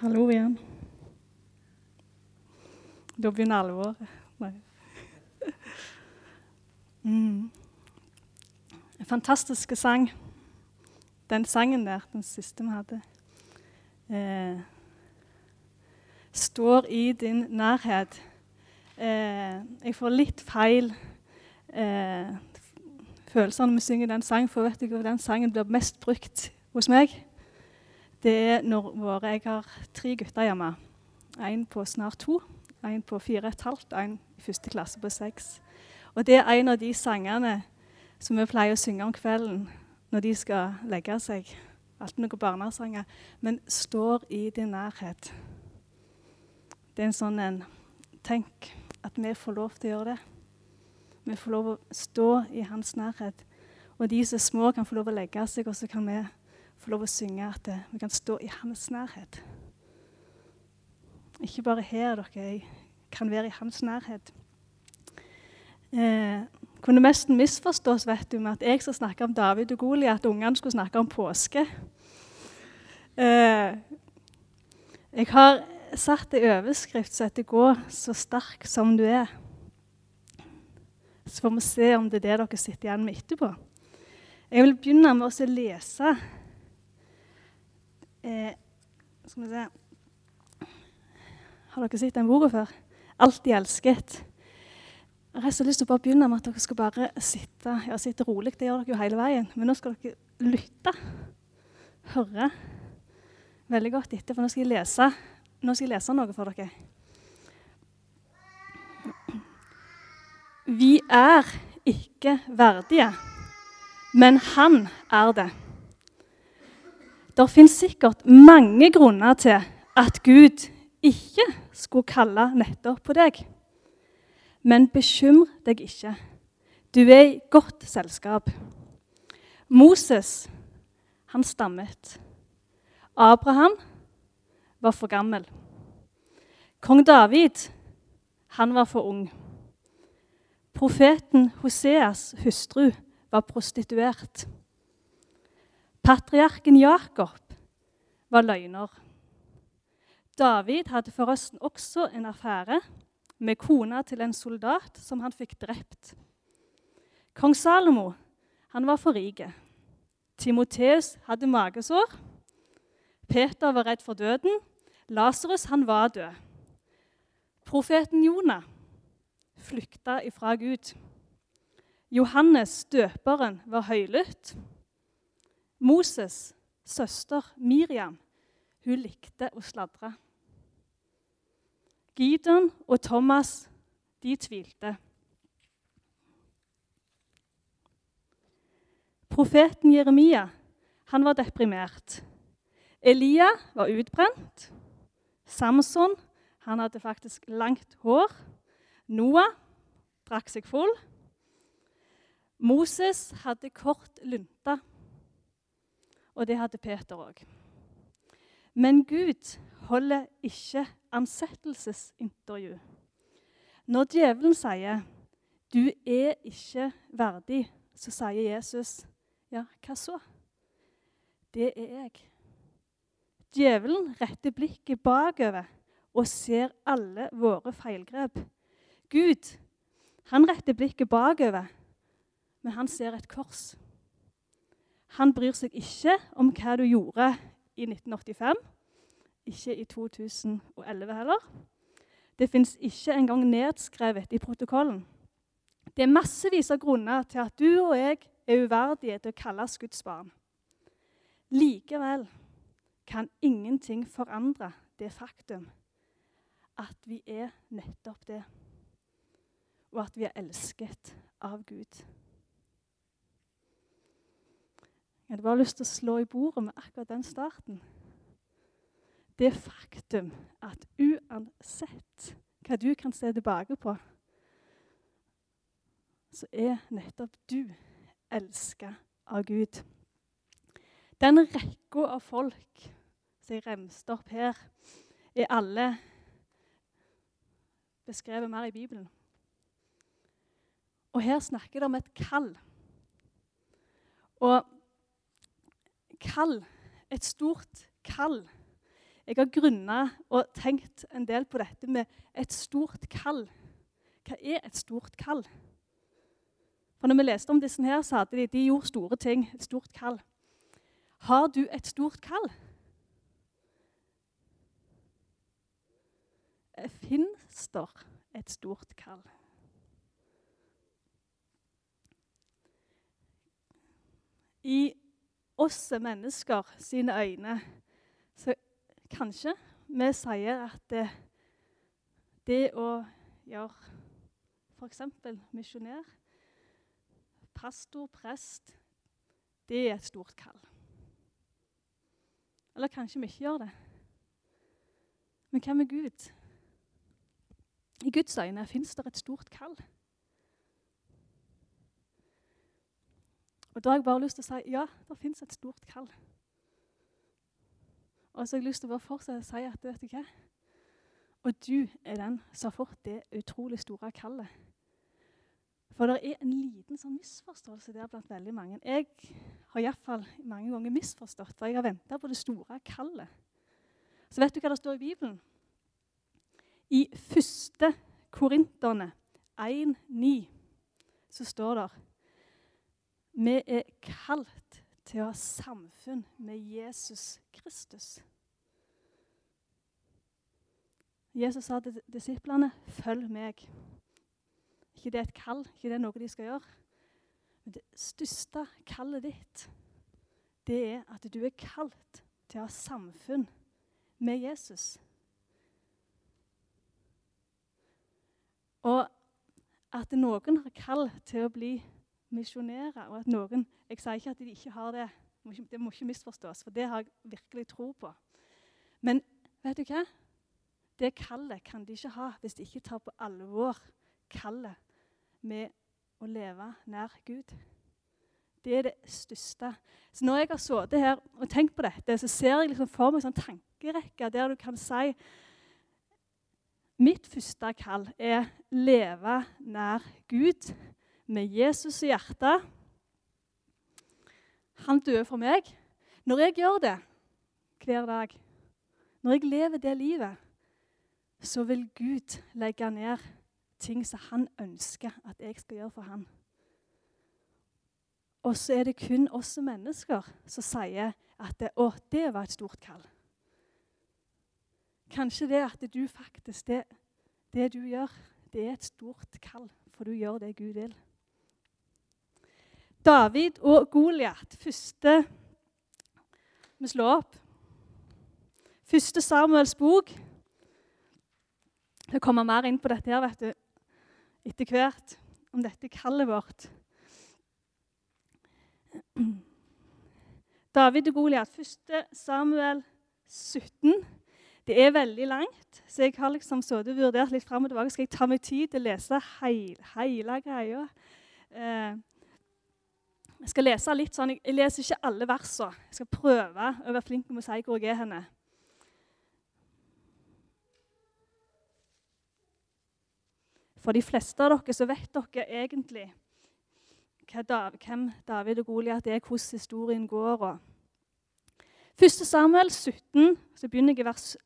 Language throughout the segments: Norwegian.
Hallo igjen. Da begynner alvoret. Nei. Mm. En fantastisk sang. Den sangen der, den siste vi hadde. Eh, står i din nærhet. Eh, jeg får litt feil eh, følelser når vi synger den sangen, for vet du hvor den sangen blir mest brukt hos meg? Det er når våre, Jeg har tre gutter hjemme. En på snart to, en på fire og et halvt en i første klasse på seks. Og det er en av de sangene som vi pleier å synge om kvelden når de skal legge seg. Alltid noen barnesanger. Men 'står i din nærhet'. Det er en sånn en Tenk at vi får lov til å gjøre det. Vi får lov å stå i hans nærhet. Og de som er små, kan få lov å legge seg, og så kan vi få lov å synge at vi kan stå i hans nærhet. Ikke bare her, dere kan være i hans nærhet. Eh, kunne nesten misforstås vet du, med at jeg skal snakke om David og Goliat, at ungene skulle snakke om påske. Eh, jeg har satt en overskrift som heter 'Gå så sterk som du er'. Så får vi se om det er det dere sitter igjen med etterpå. Jeg vil begynne med å lese eh, Skal vi se Har dere sett den boka før? 'Alltid elsket'. Jeg har lyst til å bare begynne med at dere skal bare sitte ja, sitte rolig. Det gjør dere jo hele veien. Men nå skal dere lytte. Høre veldig godt etter, for nå skal jeg lese, nå skal jeg lese noe for dere. Vi er ikke verdige, men han er det. Det finnes sikkert mange grunner til at Gud ikke skulle kalle nettopp på deg. Men bekymr deg ikke. Du er i godt selskap. Moses, han stammet. Abraham var for gammel. Kong David, han var for ung. Profeten Hoseas hustru var prostituert. Patriarken Jakob var løgner. David hadde forresten også en affære med kona til en soldat som han fikk drept. Kong Salomo han var for rik. Timoteus hadde magesår. Peter var redd for døden. Lasarus var død. Profeten Jonah flykta ifra Gud. Johannes døperen var høylytt. Moses' søster Miriam hun likte å sladre. Gideon og Thomas de tvilte. Profeten Jeremia han var deprimert. Elia var utbrent. Samson han hadde faktisk langt hår. Noah drakk seg full. Moses hadde kort lunte, og det hadde Peter òg. Men Gud holder ikke ansettelsesintervju. Når djevelen sier 'du er ikke verdig', så sier Jesus 'ja, hva så?' Det er jeg. Djevelen retter blikket bakover og ser alle våre feilgrep. Gud han retter blikket bakover, men han ser et kors. Han bryr seg ikke om hva du gjorde i 1985 ikke i 2011 heller. Det fins ikke engang nedskrevet i protokollen. Det er massevis av grunner til at du og jeg er uverdige til å kalles Guds barn. Likevel kan ingenting forandre det faktum at vi er nettopp det, og at vi er elsket av Gud. Jeg hadde bare lyst til å slå i bordet med akkurat den starten det faktum at uansett hva du kan se tilbake på, så er nettopp du elska av Gud. Den rekka av folk som jeg remste opp her, er alle beskrevet mer i Bibelen. Og her snakker det om et kall. Og kall, et stort kall Jeg har grunna og tenkt en del på dette med et stort kall. Hva er et stort kall? For når vi leste om disse her, så hadde de, de gjorde store ting. Et stort kall. Har du et stort kall? Fins der et stort kall? I oss mennesker sine øyne så kanskje vi sier at det, det å gjøre f.eks. misjonær, pastor, prest, det er et stort kall. Eller kanskje vi ikke gjør det. Men hva med Gud? I Guds øyne fins det et stort kall. Og Da har jeg bare lyst til å si ja, det fins et stort kall. Og så har jeg lyst til å bare fortsette å si at vet du hva? Og du er den som har fått det utrolig store kallet. For det er en liten sånn misforståelse der blant veldig mange. Jeg har iallfall mange ganger misforstått, for jeg har venta på det store kallet. Så vet du hva det står i Bibelen? I første Korinterne 1,9 så står det vi er kalt til å ha samfunn med Jesus Kristus. Jesus sa til disiplene, 'Følg meg'. Ikke det er et kall, ikke det er noe de skal gjøre. Men det største kallet ditt, det er at du er kalt til å ha samfunn med Jesus. Og at noen har kall til å bli misjonærer, og at noen Jeg sier ikke at de ikke har det, det må ikke misforstås, for det har jeg virkelig tro på. Men vet du hva? Det kallet kan de ikke ha hvis de ikke tar på alvor kallet med å leve nær Gud. Det er det største. Så når jeg har sittet her og tenkt på dette, så ser jeg liksom for meg en sånn tankerekke der du kan si Mitt første kall er leve nær Gud med Jesus i hjertet. Han døde for meg. Når jeg gjør det hver dag, når jeg lever det livet, så vil Gud legge ned ting som han ønsker at jeg skal gjøre for han. Og så er det kun oss mennesker som sier at det, å, det var et stort kall. Kanskje det at du faktisk det, det du gjør, det er et stort kall, for du gjør det Gud vil. David og Goliat. Første Vi slår opp. Første Samuels bok. Det kommer mer inn på dette her, vet du, etter hvert. Om dette kallet vårt. David og Goliat. Første Samuel 17. Det er veldig langt, så jeg har liksom og vurdert litt fram og tilbake. Skal jeg ta meg tid til å lese hele, hele greia? Eh, jeg skal lese litt sånn, jeg leser ikke alle versene. Jeg skal prøve å være flink med å si hvor jeg er henne. For de fleste av dere så vet dere egentlig hvem David og Goliat er, hvordan historien går. Og. 1. Samuel 17, så begynner jeg i vers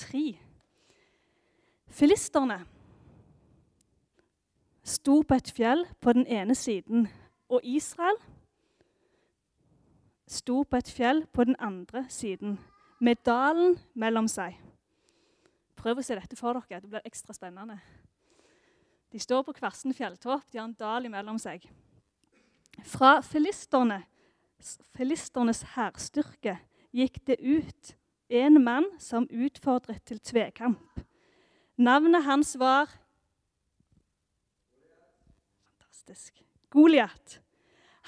3. Filisterne sto på et fjell på den ene siden, og Israel sto på et fjell på den andre siden, med dalen mellom seg. Prøv å se dette for dere. Det blir ekstra spennende. De står på Kvarsen fjelltopp. De har en dal imellom seg. Fra filisterne, filisternes hærstyrke gikk det ut en mann som utfordret til tvekamp. Navnet hans var Fantastisk. Goliat.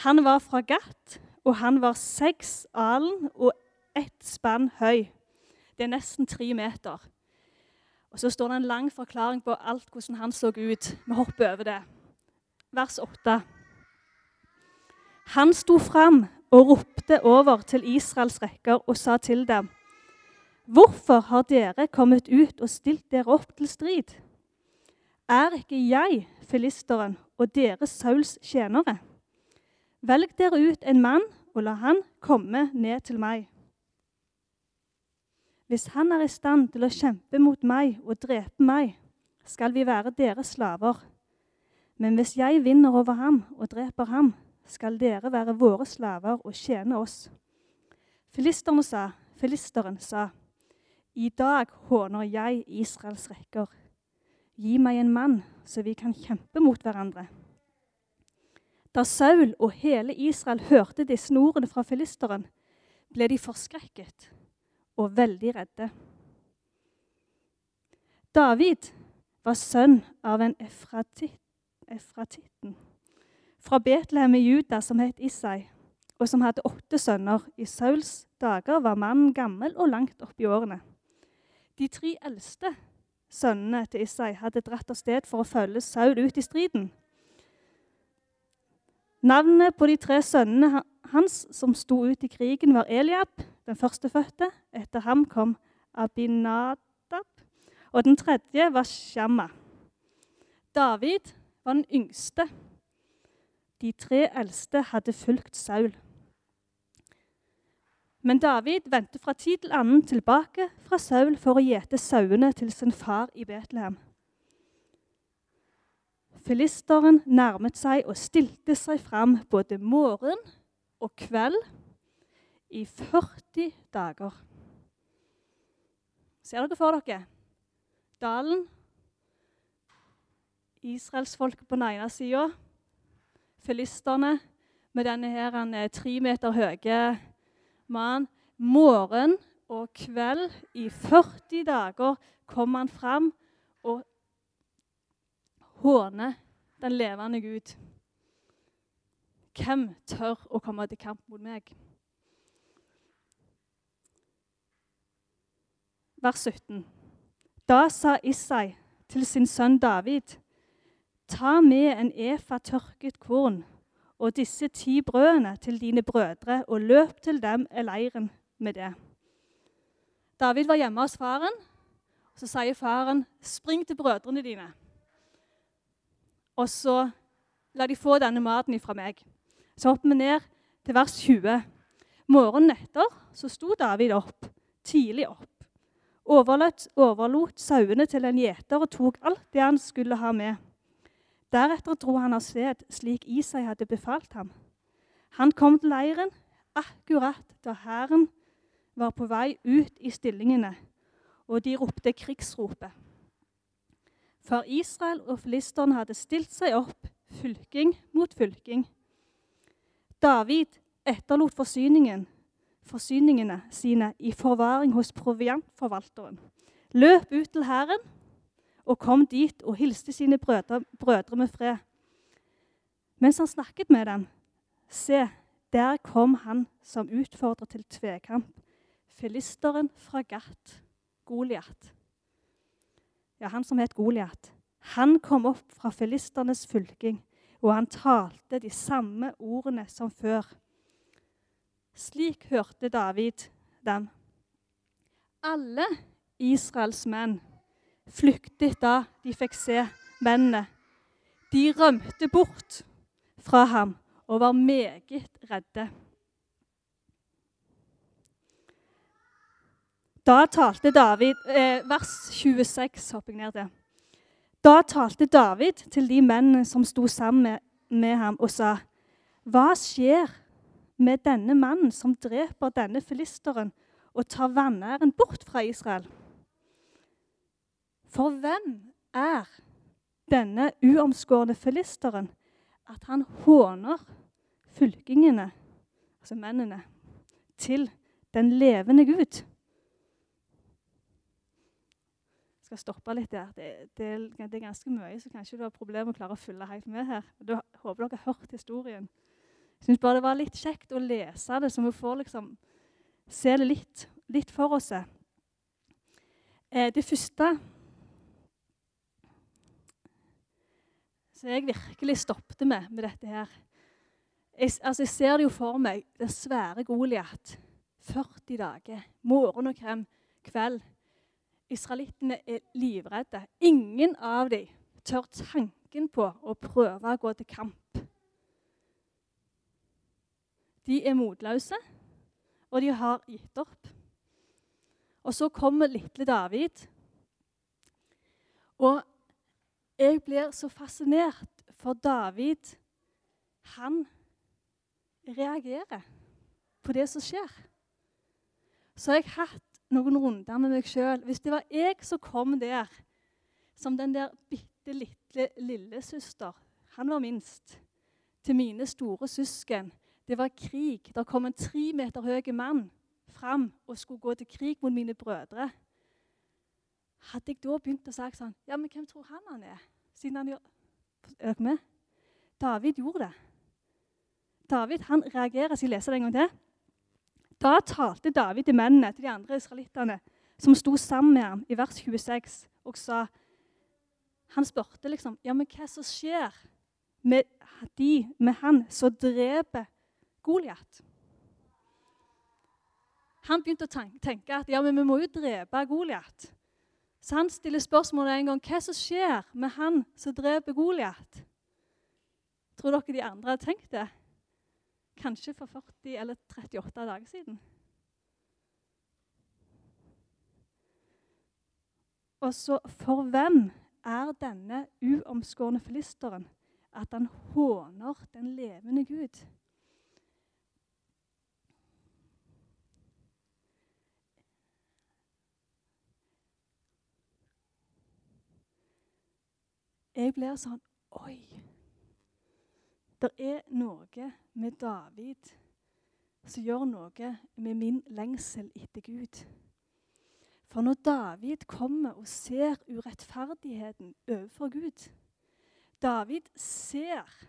Han var fra Gat og han var seks alen og ett spann høy. Det er nesten tre meter. Og Så står det en lang forklaring på alt hvordan han så ut. Vi hopper over det. Vers 8. Han sto fram og ropte over til Israels rekker og sa til dem.: Hvorfor har dere kommet ut og stilt dere opp til strid? Er ikke jeg filisteren og dere Sauls tjenere? Velg dere ut en mann og la han komme ned til meg. Hvis han er i stand til å kjempe mot meg og drepe meg, skal vi være deres slaver. Men hvis jeg vinner over ham og dreper ham, skal dere være våre slaver og tjene oss. Filisteren sa, Filisteren sa, i dag håner jeg Israels rekker. Gi meg en mann, så vi kan kjempe mot hverandre. Da Saul og hele Israel hørte disse ordene fra filisteren, ble de forskrekket og veldig redde. David var sønn av en efratitten fra Betlehem i Juda som het Isai, og som hadde åtte sønner. I Sauls dager var mannen gammel og langt opp i årene. De tre eldste sønnene til Isai hadde dratt av sted for å følge Saul ut i striden. Navnet på de tre sønnene hans som sto ut i krigen, var Eliab, den førstefødte. Etter ham kom Abinadab, og den tredje var Shamma. David var den yngste. De tre eldste hadde fulgt Saul. Men David vendte fra tid til annen tilbake fra Saul for å gjete sauene til sin far i Betlehem. Filisteren nærmet seg og stilte seg fram både morgen og kveld i 40 dager. Ser dere for dere dalen? Israelsfolket på den ene sida, filisterne med denne her, tre meter høye mannen. Morgen og kveld i 40 dager kom han fram håne den levende Gud. Hvem tør å komme til kamp mot meg? Vers 17. Da sa Isai til sin sønn David.: Ta med en efa tørket korn og disse ti brødene til dine brødre, og løp til dem i leiren med det. David var hjemme hos faren, og så sier faren, 'Spring til brødrene dine.' Og så la de få denne maten ifra meg. Så hopper vi ned til vers 20. Morgenen etter så sto David opp, tidlig opp. Overlot, overlot sauene til en gjeter og tok alt det han skulle ha med. Deretter dro han av sted slik Isai hadde befalt ham. Han kom til leiren akkurat da hæren var på vei ut i stillingene, og de ropte krigsropet. For Israel og filisterne hadde stilt seg opp, fylking mot fylking. David etterlot forsyningen, forsyningene sine i forvaring hos proviantforvalteren, løp ut til hæren og kom dit og hilste sine brødre, brødre med fred. Mens han snakket med dem, se, der kom han som utfordret til tvekamp, filisteren fra Gat, Goliat ja, han som het Goliat, han kom opp fra filisternes fylking, og han talte de samme ordene som før. Slik hørte David dem. Alle Israels menn flyktet da de fikk se mennene. De rømte bort fra ham og var meget redde. Da talte David eh, Vers 26 hopper jeg ned til. Da talte David til de mennene som sto sammen med, med ham, og sa.: Hva skjer med denne mannen som dreper denne filisteren og tar vanæren bort fra Israel? For hvem er denne uomskårne filisteren at han håner fylkingene, altså mennene, til den levende Gud? Skal stoppe litt der. Det, det, det, er ganske mye, så kanskje du har problemer med å klare å følge helt med her. Da håper dere har hørt historien. Jeg syns bare det var litt kjekt å lese det, så vi får liksom se det litt, litt for oss. Eh, det første som jeg virkelig stoppet med med dette her jeg, altså jeg ser det jo for meg, den svære Goliat. 40 dager, morgen og krem, kveld. Israelittene er livredde. Ingen av dem tør tanken på å prøve å gå til kamp. De er motløse, og de har gitt opp. Og så kommer lille David. Og jeg blir så fascinert, for David, han reagerer på det som skjer. Så jeg har hatt noen runder med meg sjøl. Hvis det var jeg som kom der som den der bitte lille lillesøster Han var minst. Til mine store søsken. Det var krig. Det kom en tre meter høy mann fram og skulle gå til krig mot mine brødre. Hadde jeg da begynt å si sånn Ja, men hvem tror han han er? Siden han gjør Er dere med? David gjorde det. David han reagerer. Skal jeg lese det en gang til? Da talte David til mennene, til de andre israelittene, som sto sammen med ham, i vers 26, og sa Han spurte liksom ja, men hva som skjer med de, med han som dreper Goliat. Han begynte å tenke at ja, men vi må jo drepe Goliat. Så han stiller spørsmålet en gang hva som skjer med han som dreper Goliat. Tror dere de andre har tenkt det? Kanskje for 40 eller 38 dager siden. Og så For hvem er denne uomskårne filisteren at han håner den levende Gud? Jeg blir sånn Oi! Det er noe med David som gjør noe med min lengsel etter Gud. For når David kommer og ser urettferdigheten overfor Gud David ser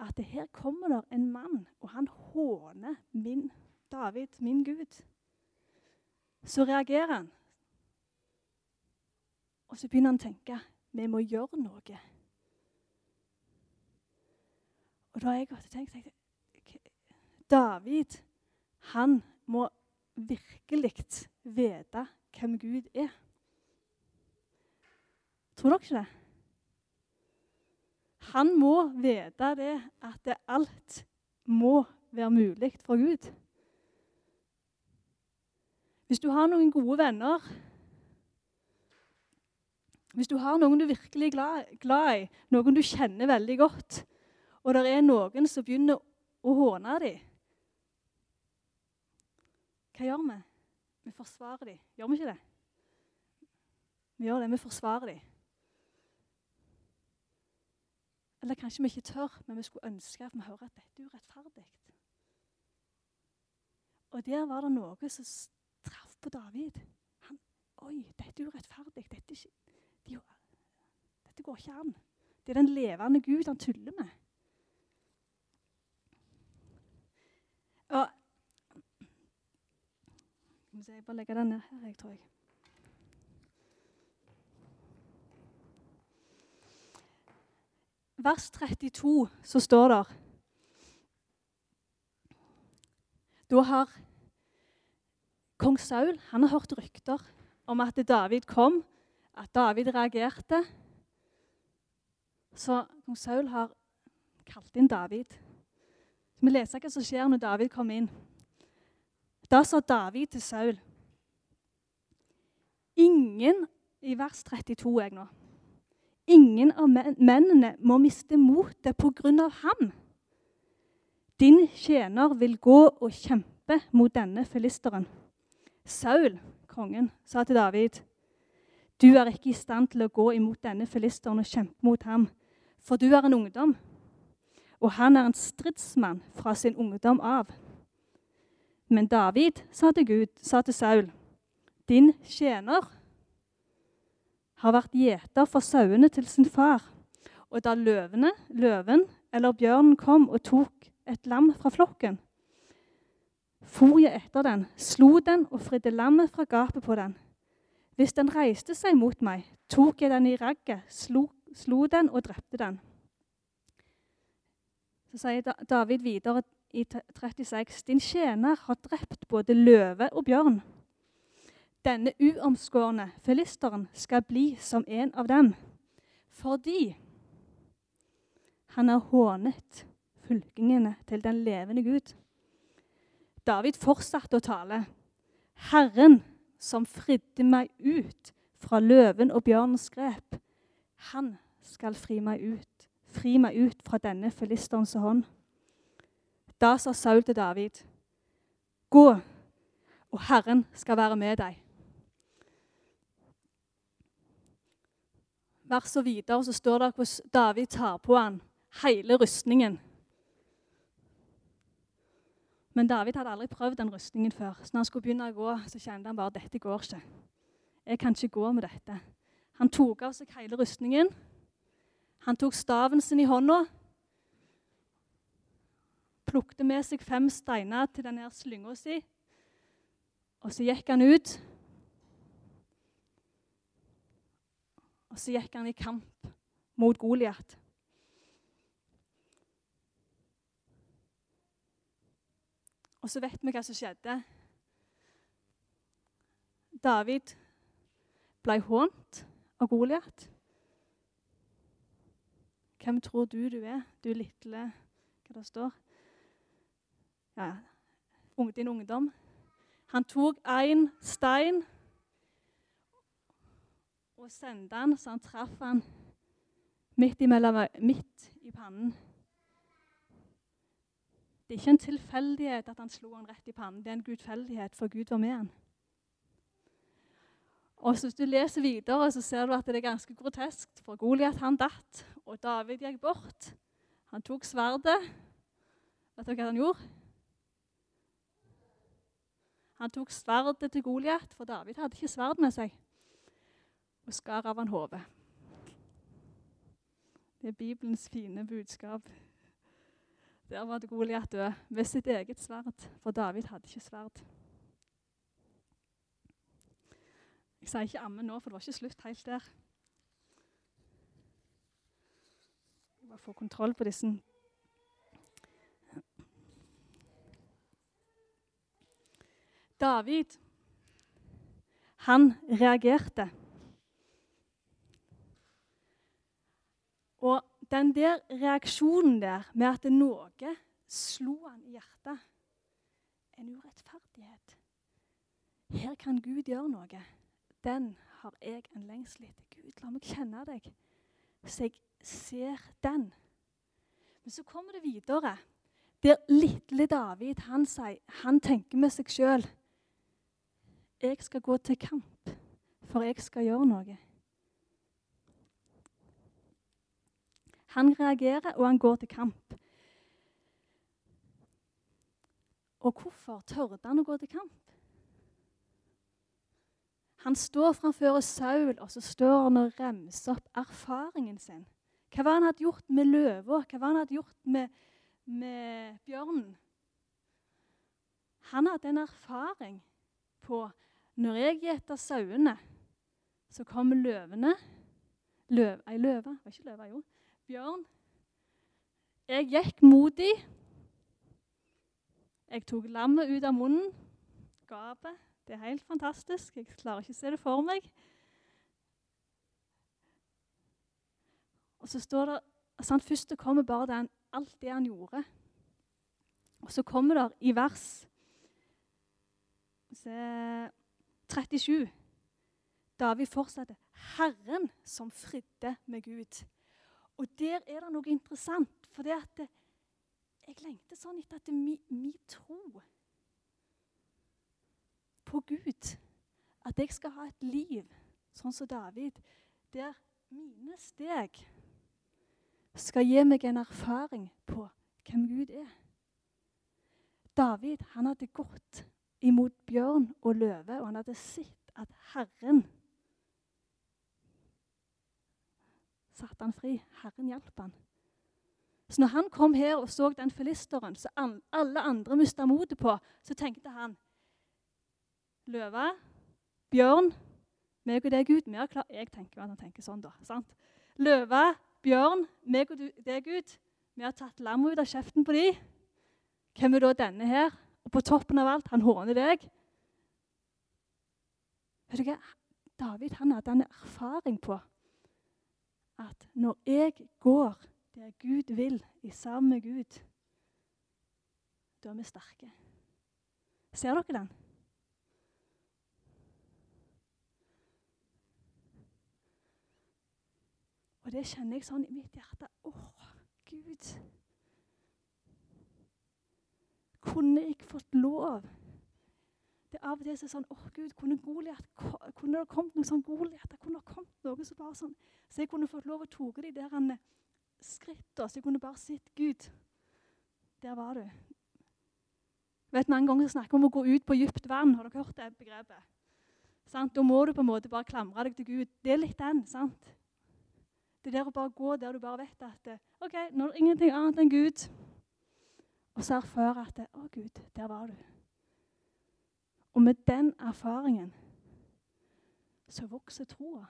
at her kommer der en mann, og han håner min David, min Gud. Så reagerer han. Og så begynner han å tenke vi må gjøre noe. Og da har jeg tenkt, tenkt David han må virkelig vite hvem Gud er. Tror dere ikke det? Han må vite det at det alt må være mulig for Gud. Hvis du har noen gode venner hvis du har noen du virkelig er glad, glad i, noen du kjenner veldig godt, og det er noen som begynner å håne dem Hva gjør vi? Vi forsvarer dem. Gjør vi ikke det? Vi gjør det, vi forsvarer dem. Eller kanskje vi ikke tør, men vi skulle ønske at vi hører at dette er urettferdig. Og der var det noe som traff på David. Han, Oi, dette er urettferdig. Dette er ikke de, Dette går ikke an. Det er den levende Gud han tuller med. Og Jeg bare legger den ned her, jeg tror jeg. Vers 32 så står det Da har kong Saul han har hørt rykter om at David kom at David reagerte. Så kong Saul har kalt inn David. Vi leser hva som skjer når David kommer inn. Da sa David til Saul Ingen i vers 32 jeg nå, ingen av mennene må miste motet av ham. Din tjener vil gå og kjempe mot denne filisteren. Saul, kongen, sa til David, du er ikke i stand til å gå imot denne filisteren og kjempe mot ham, for du er en ungdom, og han er en stridsmann fra sin ungdom av. Men David sa til Gud, sa til Saul, din tjener har vært gjeter for sauene til sin far. Og da løvene, løven eller bjørnen kom og tok et lam fra flokken, for jeg etter den, slo den og fridde lammet fra gapet på den. Hvis den reiste seg mot meg, tok jeg den i ragget, slo, slo den og drepte den. Så sier David videre i 36.: Din tjener har drept både løve og bjørn. Denne uomskårne filisteren skal bli som en av dem, fordi han har hånet fylkingene til den levende Gud. David fortsatte å tale. Herren som fridde meg ut fra løven og bjørnens grep, han skal fri meg ut, fri meg ut fra denne filisterens hånd. Da sa Saul til David, gå, og Herren skal være med deg. Vers og videre så står det hvordan David tar på han hele rustningen. Men David hadde aldri prøvd den rustningen før. Så når han skulle begynne å gå, så kjente han bare dette går ikke. Jeg kan ikke gå med dette. Han tok av seg hele rustningen. Han tok staven sin i hånda, plukte med seg fem steiner til denne slynga si, og så gikk han ut. Og så gikk han i kamp mot Goliat. Og så vet vi hva som skjedde. David ble hånt av Goliat. Hvem tror du du er, du lille Hva det står? Ja, din ungdom. Han tok én stein og sendte han så han traff han midt, imellom, midt i pannen. Det er ikke en tilfeldighet at han slo han rett i pannen. Det er en gudfeldighet, for Gud var med han. Og så Hvis du leser videre, så ser du at det er ganske grotesk. For Goliat han datt, og David gikk bort. Han tok sverdet. Vet dere hva han gjorde? Han tok sverdet til Goliat, for David hadde ikke sverd med seg, og skar av han hodet. Det er Bibelens fine budskap. Der var det Goliat død med sitt eget sverd, for David hadde ikke sverd. Jeg sier ikke 'amme' nå, for det var ikke slutt helt der. Jeg må få kontroll på disse. David, han reagerte. Og den der reaksjonen der med at noe slo han i hjertet En urettferdighet. Her kan Gud gjøre noe. Den har jeg en lengsel etter. Gud, la meg kjenne deg, så jeg ser den. Men så kommer det videre, der lille David han sier, han tenker med seg sjøl Jeg skal gå til kamp, for jeg skal gjøre noe. Han reagerer, og han går til kamp. Og hvorfor tørde han å gå til kamp? Han står framfor Saul og så står han og remser opp erfaringen sin. Hva var han hadde gjort med løva? Hva var han hadde gjort med, med bjørnen? Han hadde en erfaring på når jeg gjeter sauene, så kommer løvene Løv, Ei løve Var ikke løve, jo bjørn. Jeg gikk mot dem. Jeg tok lammet ut av munnen. Gapet. Det er helt fantastisk. Jeg klarer ikke å se det for meg. Og så står det sant, Først det kommer bare den, alt det han gjorde. Og så kommer det i vers 37 David fortsetter. Herren som fridde med Gud. Og der er det noe interessant. For det at jeg lengter sånn etter at min tro på Gud At jeg skal ha et liv sånn som David, der mine steg skal gi meg en erfaring på hvem Gud er. David han hadde gått imot bjørn og løve, og han hadde sett at Herren satte han fri. Herren hjalp han. Så når han kom her og så den filisteren som alle andre mista motet på, så tenkte han Løve, bjørn, meg og deg, Gud vi har klar. Jeg tenker at han tenker sånn, da. sant? Løve, bjørn, meg og deg, Gud, vi har tatt lammet ut av kjeften på dem. Hvem er da denne her? Og på toppen av alt, han håner deg. Vet du hva? David han hadde en erfaring på at når jeg går der Gud vil, i sammen med Gud, da er vi sterke. Ser dere den? Og det kjenner jeg sånn i mitt hjerte. Å, Gud. Kunne jeg fått lov? Det er Av og til så sånn Å, Gud, kunne Goliat Kunne det kommet noe sånn Goliat? Det kunne det kommet noe som bare sånn Så jeg kunne fått lov å ta de der skrittene, så jeg kunne bare sett Gud. Der var du. vet Mange ganger snakker vi om å gå ut på dypt vann. Har dere hørt det begrepet? Sant? Da må du på en måte bare klamre deg til Gud. Det er litt den. sant? Det er der å bare gå der du bare vet at ok, nå er det ingenting annet enn Gud. Og så erfare at å Gud, der var du. Og med den erfaringen så vokser troa.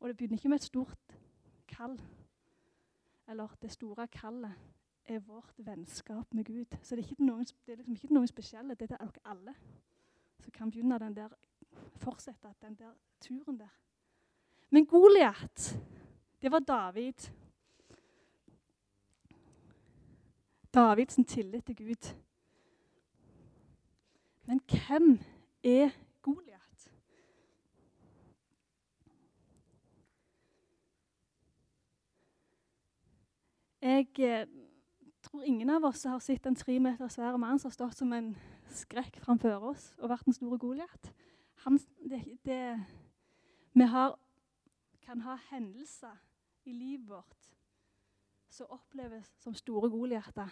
Og det begynner ikke med et stort kall. Eller det store kallet er vårt vennskap med Gud. Så det er ikke noen, det er liksom ikke noen spesielle. Det er dere alle som kan begynne den der, fortsette den der turen der. Men Goliat, det var David. Davids tillit til Gud. Men hvem er Goliat? Jeg eh, tror ingen av oss har sett en tre meter svær mann som har stått som en skrekk framfor oss og vært en store Goliat. Vi har, kan ha hendelser i livet vårt som oppleves som store Goliater.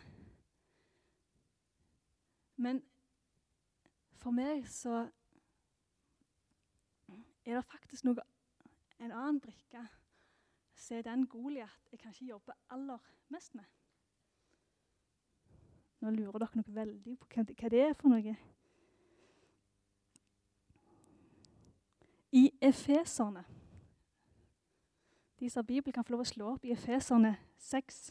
Men for meg så er det faktisk noe, en annen brikke. som er den Goliat jeg kanskje jobber aller mest med. Nå lurer dere nok veldig på hva det er for noe. I Efeserne De som har Bibel, kan få lov å slå opp i Efeserne 6.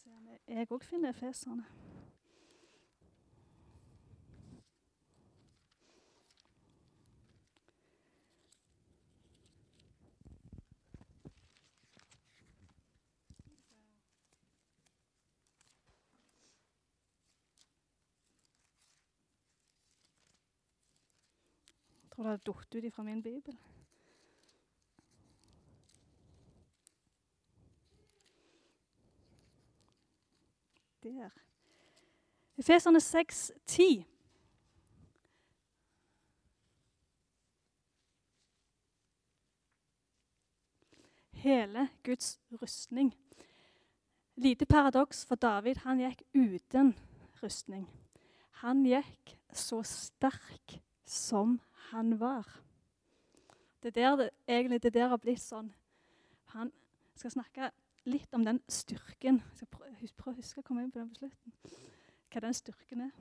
se om jeg òg finner Efeserne. Tror det hadde falt ut fra min bibel. der. Efeserne 6, 10. Hele Guds rustning. Lite paradoks, for David han gikk uten rustning. Han gikk så sterk som han var. Det er der det, egentlig det der har blitt sånn Han skal snakke litt om den styrken. Jeg skal prøve å huske å komme inn på den på slutten. Hva den styrken er.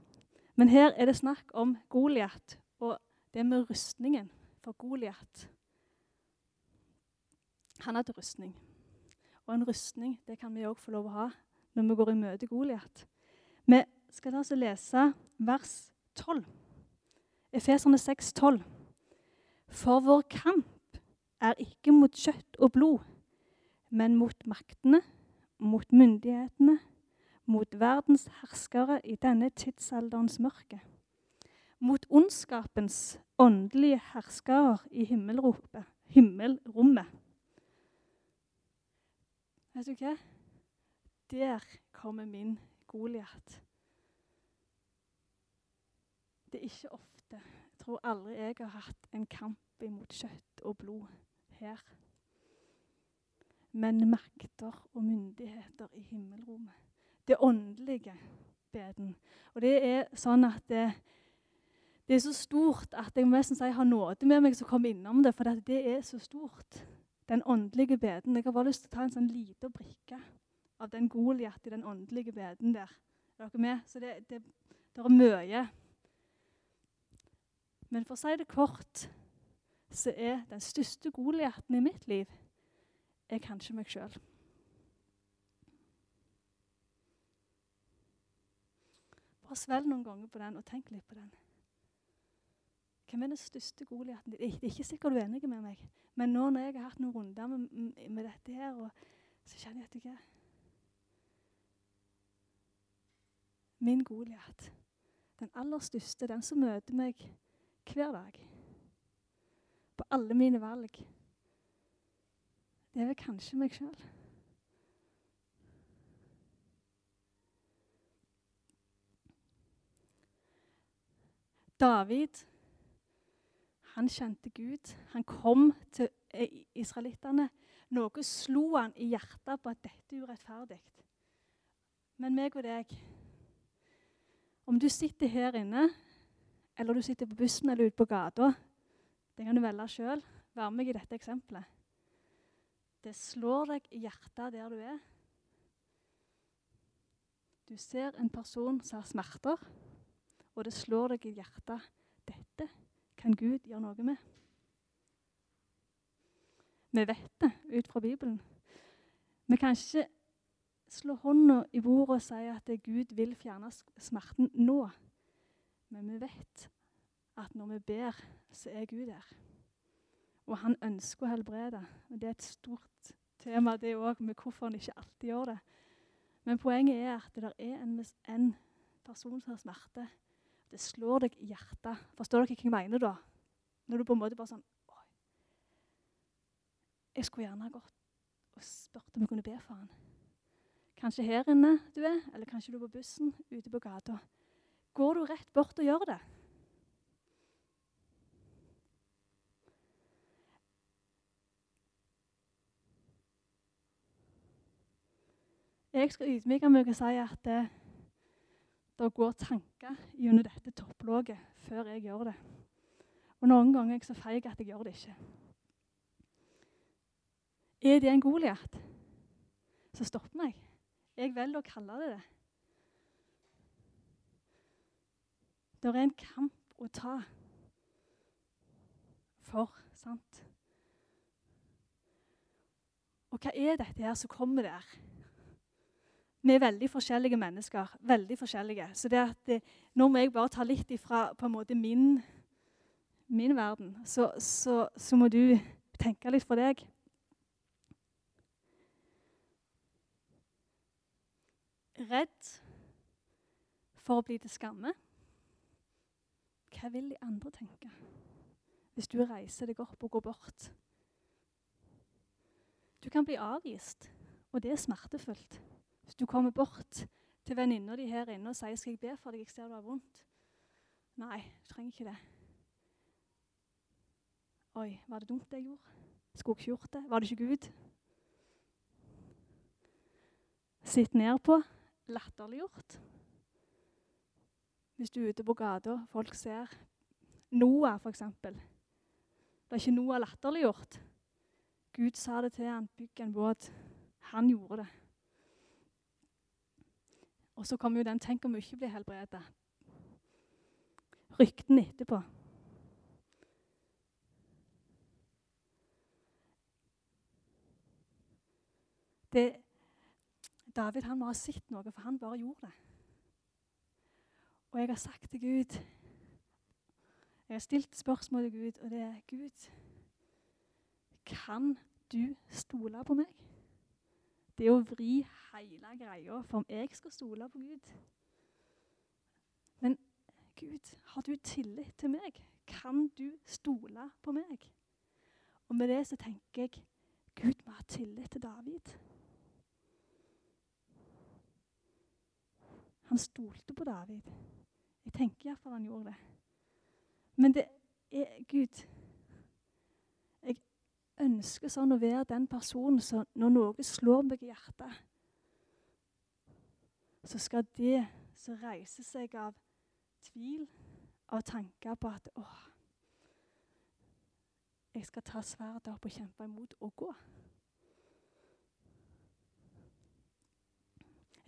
Men her er det snakk om Goliat og det med rustningen for Goliat. Han hadde rustning. Og en rustning det kan vi òg få lov å ha når vi går i møte Goliat. Vi skal altså lese vers 12. Efeserne 6, 12. For vår kamp er ikke mot kjøtt og blod men mot maktene, mot myndighetene, mot verdens herskere i denne tidsalderens mørke. Mot ondskapens åndelige herskere i himmelrommet. Vet du hva? Der kommer min Goliat. Det er ikke ofte. Jeg tror aldri jeg har hatt en kamp imot kjøtt og blod her men makter og myndigheter i himmelrommet. Det åndelige beden. Og det er sånn at det, det er så stort at jeg må si har nåde med meg som kommer innom det, for det er så stort. Den åndelige beden. Jeg har bare lyst til å ta en sånn liten brikke av den Goliat i den åndelige beden der. Er dere med? Så det, det, det er mye. Men for å si det kort, så er den største Goliaten i mitt liv er kanskje meg sjøl. Bare svelg noen ganger på den og tenk litt på den. Hvem er den største Goliaten? Det er ikke sikkert du er enig med meg, men nå når jeg har hatt noen runder med, med dette her, så kjenner jeg at jeg min Goliat. Den aller største, den som møter meg hver dag. På alle mine valg. Det er vel kanskje meg sjøl. David han kjente Gud. Han kom til israelittene. Noe slo han i hjertet på at dette er urettferdig. Men meg og deg Om du sitter her inne, eller du sitter på bussen eller ute på gata, det kan du velge sjøl. Vær med i dette eksempelet. Det slår deg i hjertet der du er. Du ser en person som har smerter, og det slår deg i hjertet. Dette kan Gud gjøre noe med. Vi vet det ut fra Bibelen. Vi kan ikke slå hånda i bordet og si at Gud vil fjerne smerten nå. Men vi vet at når vi ber, så er Gud der. Og han ønsker å helbrede. Og Det er et stort tema det òg, med hvorfor han ikke alltid gjør det. Men poenget er at det er en, en person som har smerte. Det slår deg i hjertet. Forstår dere hva jeg mener da? Når du på en måte bare sånn Oi. Jeg skulle gjerne ha gått og spurt om jeg kunne be for han. Kanskje her inne du er, eller kanskje du er på bussen, ute på gata. Går du rett bort og gjør det? Jeg skal ydmyke meg og si at det, eh, det går tanker gjennom dette topplåget før jeg gjør det. Og noen ganger er jeg så feig at jeg gjør det ikke. Er det en Goliat, så stopp meg. Jeg velger å kalle det det. Det er en kamp å ta for, sant? Og hva er dette her som kommer der? Vi er veldig forskjellige mennesker. veldig forskjellige. Så det at det, Nå må jeg bare ta litt ifra på en måte min, min verden. Så, så, så, må du tenke litt for deg. Redd for å bli til skamme. Hva vil de andre tenke hvis du reiser deg opp og går bort? Du kan bli avvist, og det er smertefullt. Hvis du kommer bort til venninna di her inne og sier 'Skal jeg be for deg? Jeg ser du har vondt.' Nei, du trenger ikke det. Oi, var det dumt det jeg gjorde? Skulle ikke gjort det? Var det ikke Gud? Sitt ned på. latterliggjort. Hvis du er ute på gata, folk ser Noah, f.eks. Det er ikke Noah latterliggjort. Gud sa det til han, bygg en båt. Han gjorde det. Og så kommer jo den 'tenk om vi ikke blir helbredet'. Ryktene etterpå. Det, David han må ha sett noe, for han bare gjorde det. Og jeg har sagt til Gud Jeg har stilt spørsmål til Gud, og det er Gud, kan du stole på meg? Det er å vri hele greia for om jeg skal stole på Gud. Men Gud, har du tillit til meg? Kan du stole på meg? Og med det så tenker jeg Gud må ha tillit til David. Han stolte på David. Jeg tenker iallfall han gjorde det. Men det er Gud Jeg ønsker sånn å være den personen som når noe slår meg i hjertet, så skal det som reiser seg av tvil, av tanker på at åh, jeg skal ta sverdet opp og kjempe imot og gå.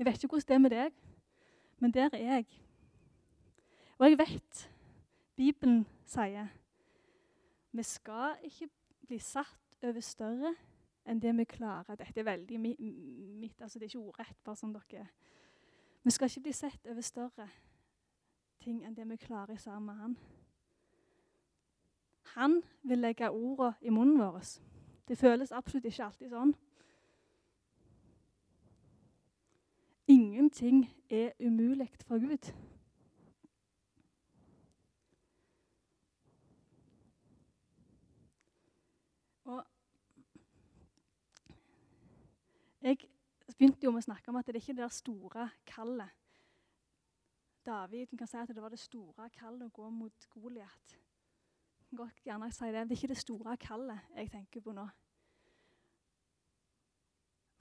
Jeg vet ikke hvordan det er med deg, men der er jeg. Og jeg vet Bibelen sier vi skal ikke bli satt over større enn det vi klarer. Dette er veldig mitt, altså det er ikke ordrett. bare som dere. Vi skal ikke bli sett over større ting enn det vi klarer sammen med Han. Han vil legge ordene i munnen vår. Det føles absolutt ikke alltid sånn. ingenting er umulig for Gud. Og jeg begynte jo med å snakke om at det er ikke det der store kallet. David kan si at det var det store kallet å gå mot Goliat. Godt gjerne si det. Det er ikke det store kallet jeg tenker på nå.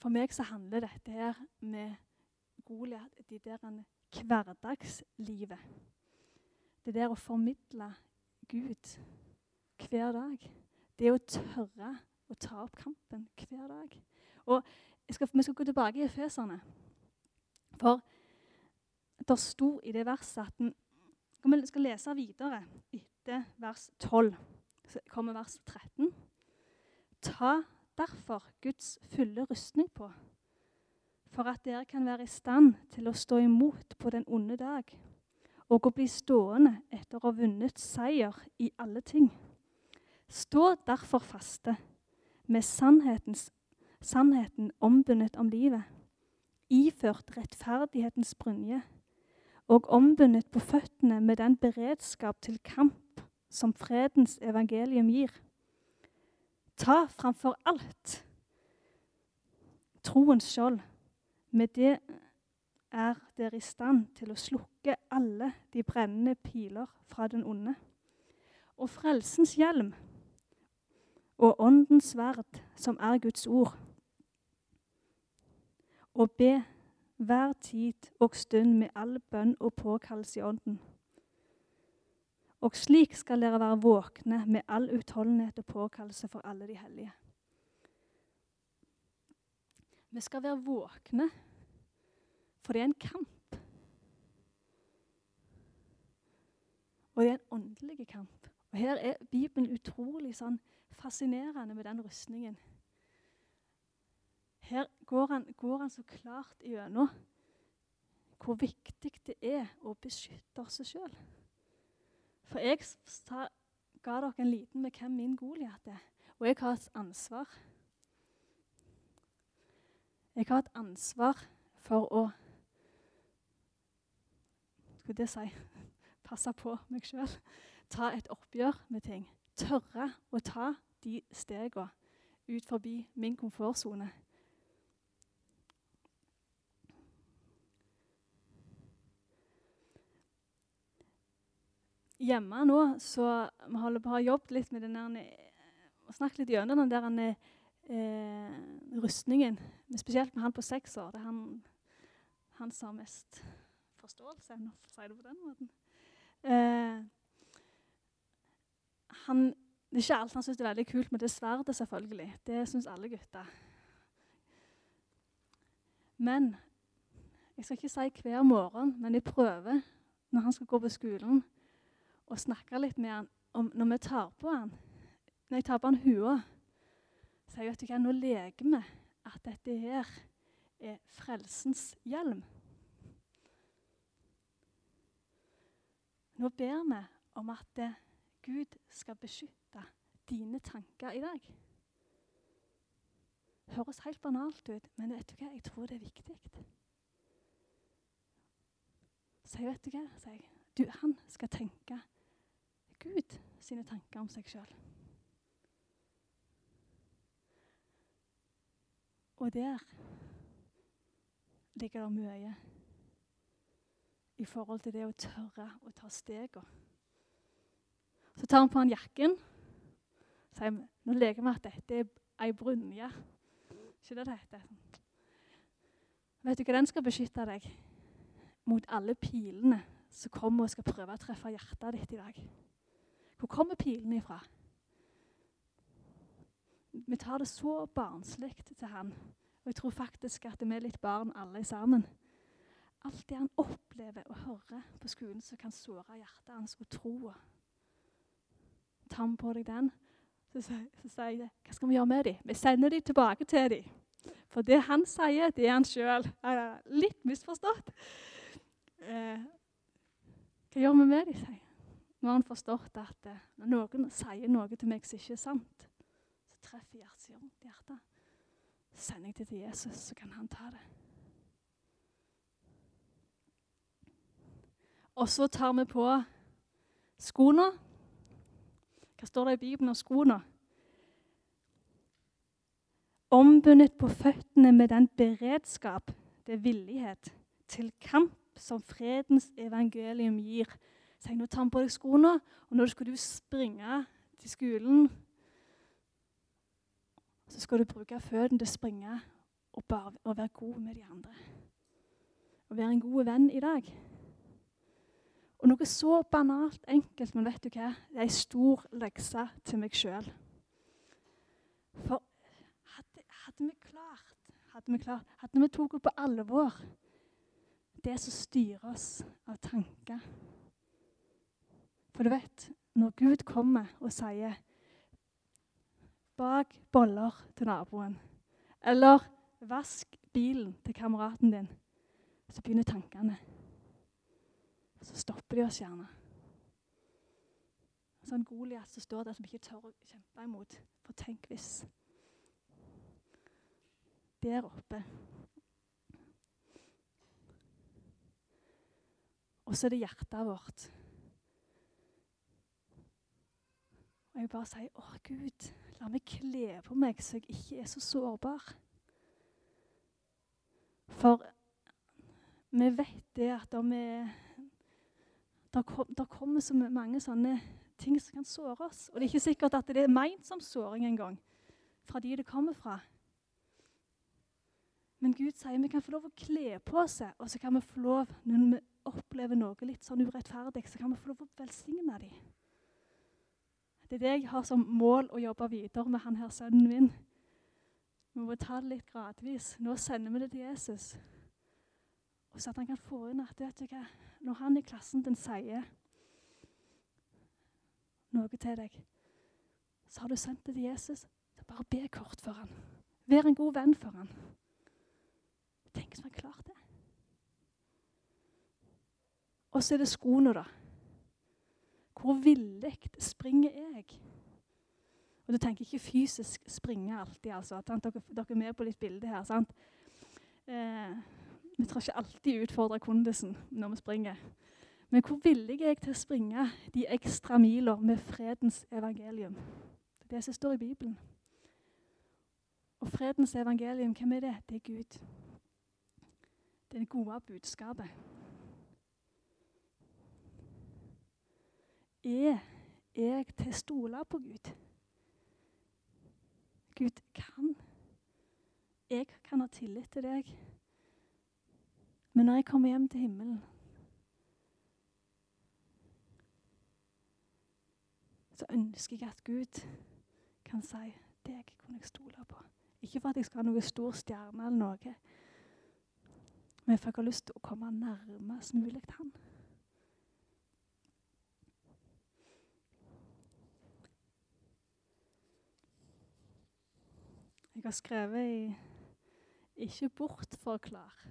For meg så handler dette her med Goliat de der hverdagslivet. Det der å formidle Gud hver dag. Det å tørre å ta opp kampen hver dag. Og skal, Vi skal gå tilbake i Efeserne. For det sto i det verset at Vi skal lese videre etter vers 12. Så kommer vers 13. Ta derfor Guds fulle rustning på, for at dere kan være i stand til å stå imot på den onde dag, og å bli stående etter å ha vunnet seier i alle ting. Stå derfor faste, med sannheten ombundet om livet, iført rettferdighetens brynje, og ombundet på føttene med den beredskap til kamp som fredens evangelium gir. Ta framfor alt troens skjold. Med det er dere i stand til å slukke alle de brennende piler fra den onde. Og frelsens hjelm og åndens sverd, som er Guds ord. Og be hver tid og stund med all bønn og påkallelse i ånden. Og slik skal dere være våkne med all utholdenhet og påkallelse for alle de hellige. Vi skal være våkne, for det er en kamp. Og det er en åndelig kamp. Og Her er Bibelen utrolig sånn fascinerende med den rustningen. Her går han, går han så klart gjennom hvor viktig det er å beskytte oss sjøl. For jeg ga dere en liten med hvem min Goliat er. Og jeg har et ansvar. Jeg har et ansvar for å Skulle det si passe på meg sjøl. Ta et oppgjør med ting. Tørre å ta de stegene ut forbi min komfortsone. Hjemme nå, så vi holder på å ha jobbet litt med den og snakket litt gjennom den der eh, rustningen. Spesielt med han på seks år. Det er han, han som har mest forståelse, for å si det på den måten. Eh, han, det er ikke alt han syns er veldig kult med det sverdet, selvfølgelig. Det syns alle gutter. Men jeg skal ikke si hver morgen, men jeg prøver når han skal gå på skolen og snakke litt med han om når vi tar på han, når jeg tar på han hua, så jeg vet kan nå leker vi at dette her er frelsens hjelm. Nå ber vi om at Gud skal beskytte dine tanker i dag. Det høres helt banalt ut, men vet du hva? jeg tror det er viktig. Så jeg vet du hva? Jeg, du, han skal tenke Gud sine tanker om seg sjøl. Og der ligger det mye i forhold til det å tørre å ta stegene. Så tar han på han jakken. Sier nå leker vi at dette er ei brynje. Ikke det det heter? Vet du hva den skal beskytte deg mot alle pilene som kommer og skal prøve å treffe hjertet ditt i dag? Hvor kommer pilene ifra? Vi tar det så barnslig til han. Og jeg tror faktisk at vi er litt barn alle sammen. Alt det han opplever og hører på skolen som kan såre hjertet hans og troa. Ta med på deg den. Så, sier jeg hva skal vi gjøre med dem? Vi sender dem tilbake til dem. For det han sier, det er han sjøl. Litt misforstått. Eh, hva gjør vi med dem, sier jeg. Nå har han forstått at eh, når noen sier noe til meg som ikke er sant, så treffer hjertet, hjertet. Sender jeg det til Jesus, så kan han ta det. Og så tar vi på skoene. Hva står det i Bibelen om skoene? Ombundet på føttene med den beredskap, det er villighet, til kamp som fredens evangelium gir. Så nå tar vi på deg skoene, og nå skal du springe til skolen. Så skal du bruke føttene til å springe og, bare, og være god med de andre. Og være en god venn i dag. Og noe så banalt enkelt, men vet du hva? Det er ei stor lekse til meg sjøl. For hadde, hadde, vi klart, hadde vi klart, hadde vi tatt på alvor det som styrer oss av tanker For du vet, når Gud kommer og sier 'bak boller til naboen', eller 'vask bilen til kameraten din', så begynner tankene så stopper de oss gjerne. Sånn Goliat som står der som ikke tør å kjempe imot. For tenk hvis Der oppe Og så er det hjertet vårt. Og jeg bare si 'Å, Gud, la meg kle på meg så jeg ikke er så sårbar.' For vi vet det at om kom, kommer så mange sånne ting som kan såre oss. Og det er ikke sikkert at det er meint som såring engang, fra de det kommer fra. Men Gud sier vi kan få lov å kle på seg, og så kan vi få lov, når vi opplever noe litt sånn urettferdig, så kan vi få lov å velsigne dem. Det er det jeg har som mål å jobbe videre med han her sønnen min. Vi må ta det litt gradvis. Nå sender vi det til Jesus. Og så at han kan få inn at vet du hva, når han i klassen din sier noe til deg, så har du sendt det til Jesus. Så bare be kort for han. Vær en god venn for han. Tenk som han klarte det. Og så er det skoene, da. Hvor villig springer jeg? Og Du tenker ikke fysisk springe alltid. altså. Dere, dere er med på litt bilde her. sant? Eh, vi trenger ikke alltid utfordre kondisen når vi springer. Men hvor villig er jeg til å springe de ekstra miler med fredens evangelium? Det er det som står i Bibelen. Og fredens evangelium, hvem er det? Det er Gud. Det er det gode budskapet. Er jeg til å stole på Gud? Gud kan. Jeg kan ha tillit til deg. Men når jeg kommer hjem til himmelen, så ønsker jeg at Gud kan si deg kunne jeg stole på. Ikke for at jeg skal ha noe stor stjerne eller noe, men for at jeg har lyst til å komme nærmest mulig til Han. Jeg har skrevet i 'ikke bortforklar'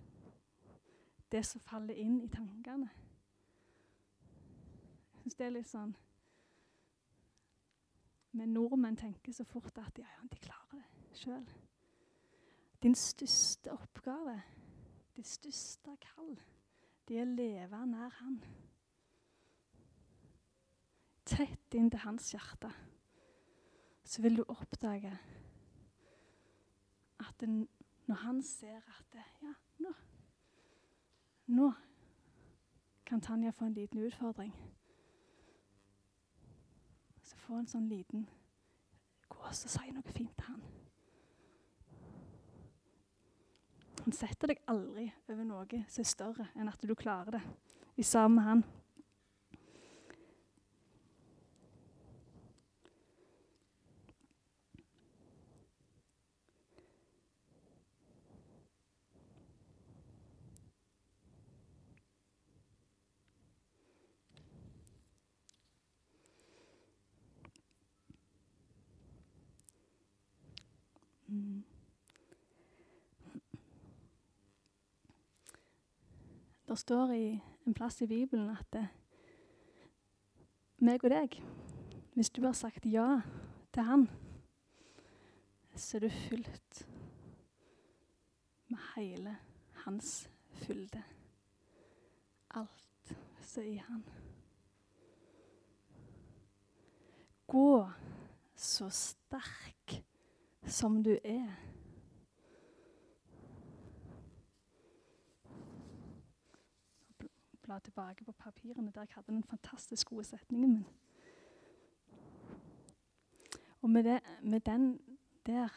det som faller inn i tankene. Jeg syns det er litt sånn Men nordmenn tenker så fort at ja, ja, de klarer det sjøl. Din største oppgave, ditt største kall, det er å leve nær Han. Tett inn til hans hjerte. Så vil du oppdage at når han ser at det, ja, nå nå kan Tanja få en liten utfordring. Så få en sånn liten Gå og si noe fint til han. Han setter deg aldri over noe som er større enn at du klarer det. I sammen med han. Det står i en plass i Bibelen at det, meg og deg, hvis du har sagt ja til Han, så er du fylt med hele Hans fylde. Alt frelse i Han. Gå så sterk som du er. Bla tilbake på papirene der jeg hadde den fantastisk gode setningen min. Og med, det, med den der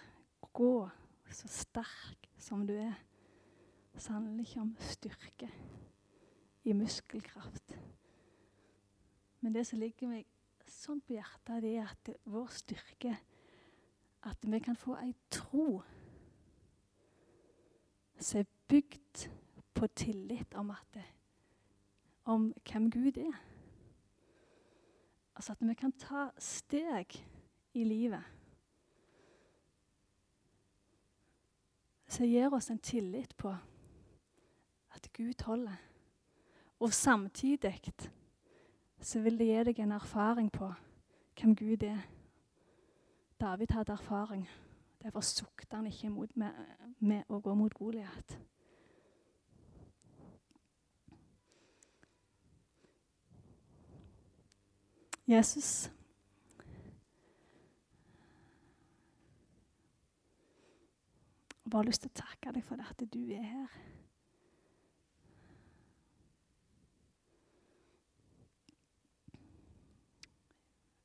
gå så sterk som du er, så handler det ikke om styrke i muskelkraft. Men det som ligger meg sånn på hjertet, det er at vår styrke At vi kan få ei tro som er bygd på tillit om, at det, om hvem Gud er. Altså at vi kan ta steg i livet som gir oss en tillit på at Gud holder. Og samtidig så vil det gi deg en erfaring på hvem Gud er. David hadde erfaring. Derfor sukta han ikke med, med å gå mot Goliat. Jesus Jeg har bare lyst til å takke deg for det at du er her.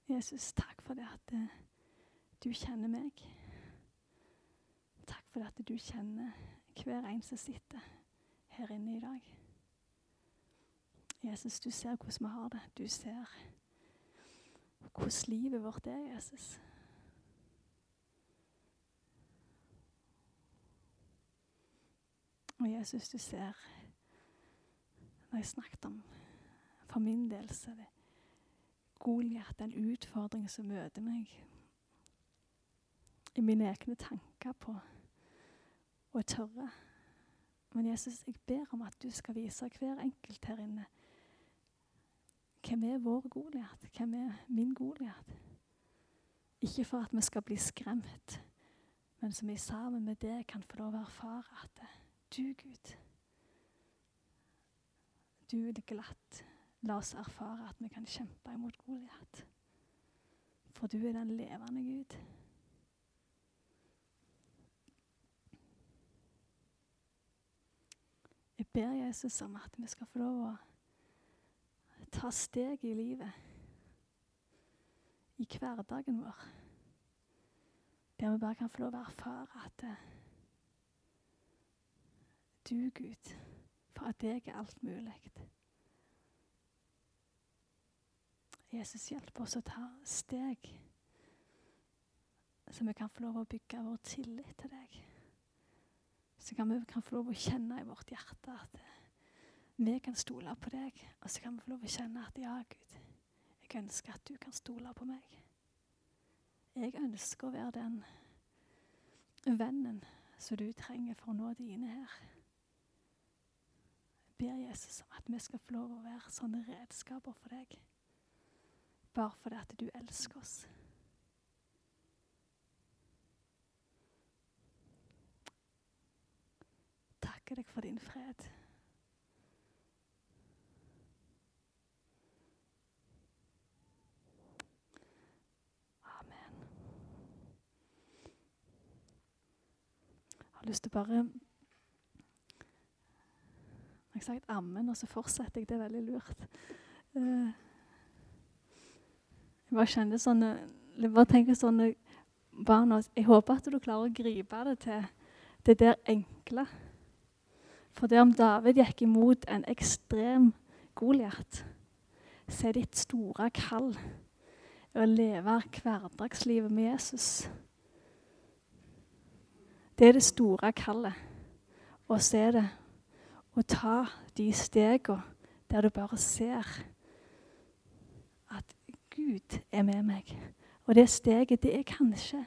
Jesus, takk for det at uh, du kjenner meg. Takk for det at du kjenner hver en som sitter her inne i dag. Jesus, du ser hvordan vi har det. Du ser hvordan livet vårt er, Jesus. Og Jesus, du ser Når jeg snakket om for min del, så er det Goliat en utfordring som møter meg i mine egne tanker på å tørre. Men Jesus, jeg ber om at du skal vise hver enkelt her inne hvem er vår Goliat? Hvem er min Goliat? Ikke for at vi skal bli skremt, men som vi sammen med det kan få lov å erfare at du, Gud, du vil glatt La oss erfare at vi kan kjempe imot Goliat. For du er den levende Gud. Jeg ber Jesus om at vi skal få lov å ta steg i livet, i hverdagen vår, der vi bare kan få lov å erfare at du, Gud, for at deg er alt mulig. Jesus, hjelp oss å ta steg, så vi kan få lov å bygge vår tillit til deg. Så kan vi kan få lov å kjenne i vårt hjerte at vi kan stole på deg. Og så kan vi få lov å kjenne at ja, Gud, jeg ønsker at du kan stole på meg. Jeg ønsker å være den vennen som du trenger for å nå dine her. Jeg ber Jesus om at vi skal få lov å være sånne redskaper for deg bare fordi at du elsker oss. Takker deg for din fred. Har lyst til bare Jeg har sagt ammen, og så fortsetter jeg. Det er veldig lurt. Uh, jeg bare kjenner sånne jeg bare tenker sånne barn Jeg håper at du klarer å gripe det til det der enkle. For det om David gikk imot en ekstrem Goliat, så er ditt store kall å leve hverdagslivet med Jesus. Det er det store kallet. Så er det å ta de stegene der du bare ser at Gud er med meg. Og det steget, det er kanskje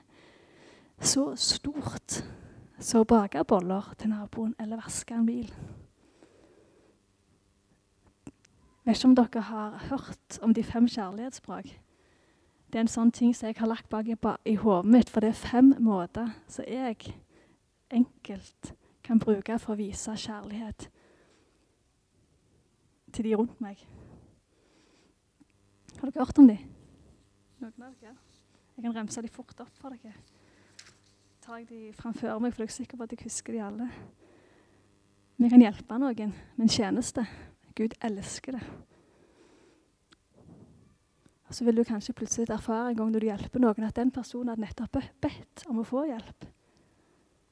så stort som å bake boller til naboen eller vaske en bil. Jeg vet ikke om dere har hørt om de fem kjærlighetsspråk. Det er en sånn ting som jeg har lagt bak i hodet mitt, for det er fem måter som jeg enkelt kan bruke for å vise kjærlighet til de rundt meg. Har dere hørt om de? Noen av dere? Jeg kan remse de fort opp for dere. tar jeg de framfor meg, for jeg er sikker på at jeg husker de alle. Vi kan hjelpe noen med en tjeneste. Gud elsker det. Og Så vil du kanskje plutselig erfare en gang når du hjelper noen, at den personen hadde nettopp bedt om å få hjelp.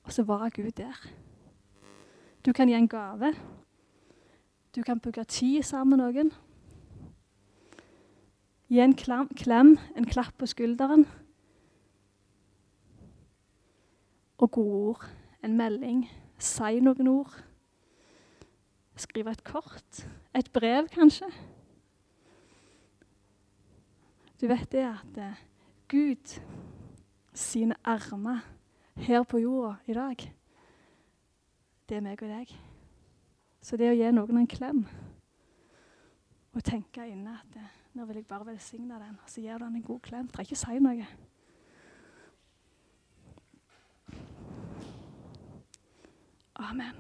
Og så var Gud der. Du kan gi en gave. Du kan bruke tid sammen med noen. Gi en klam, klem, en klapp på skulderen. Og gode ord. En melding. Si noen ord. Skrive et kort. Et brev, kanskje. Du vet det at eh, Gud sine armer her på jorda i dag, det er meg og deg. Så det å gi noen en klem og tenke inne at det, nå vil jeg bare velsigne den, og så gir du den en god klem. Trenger ikke å si noe. Amen.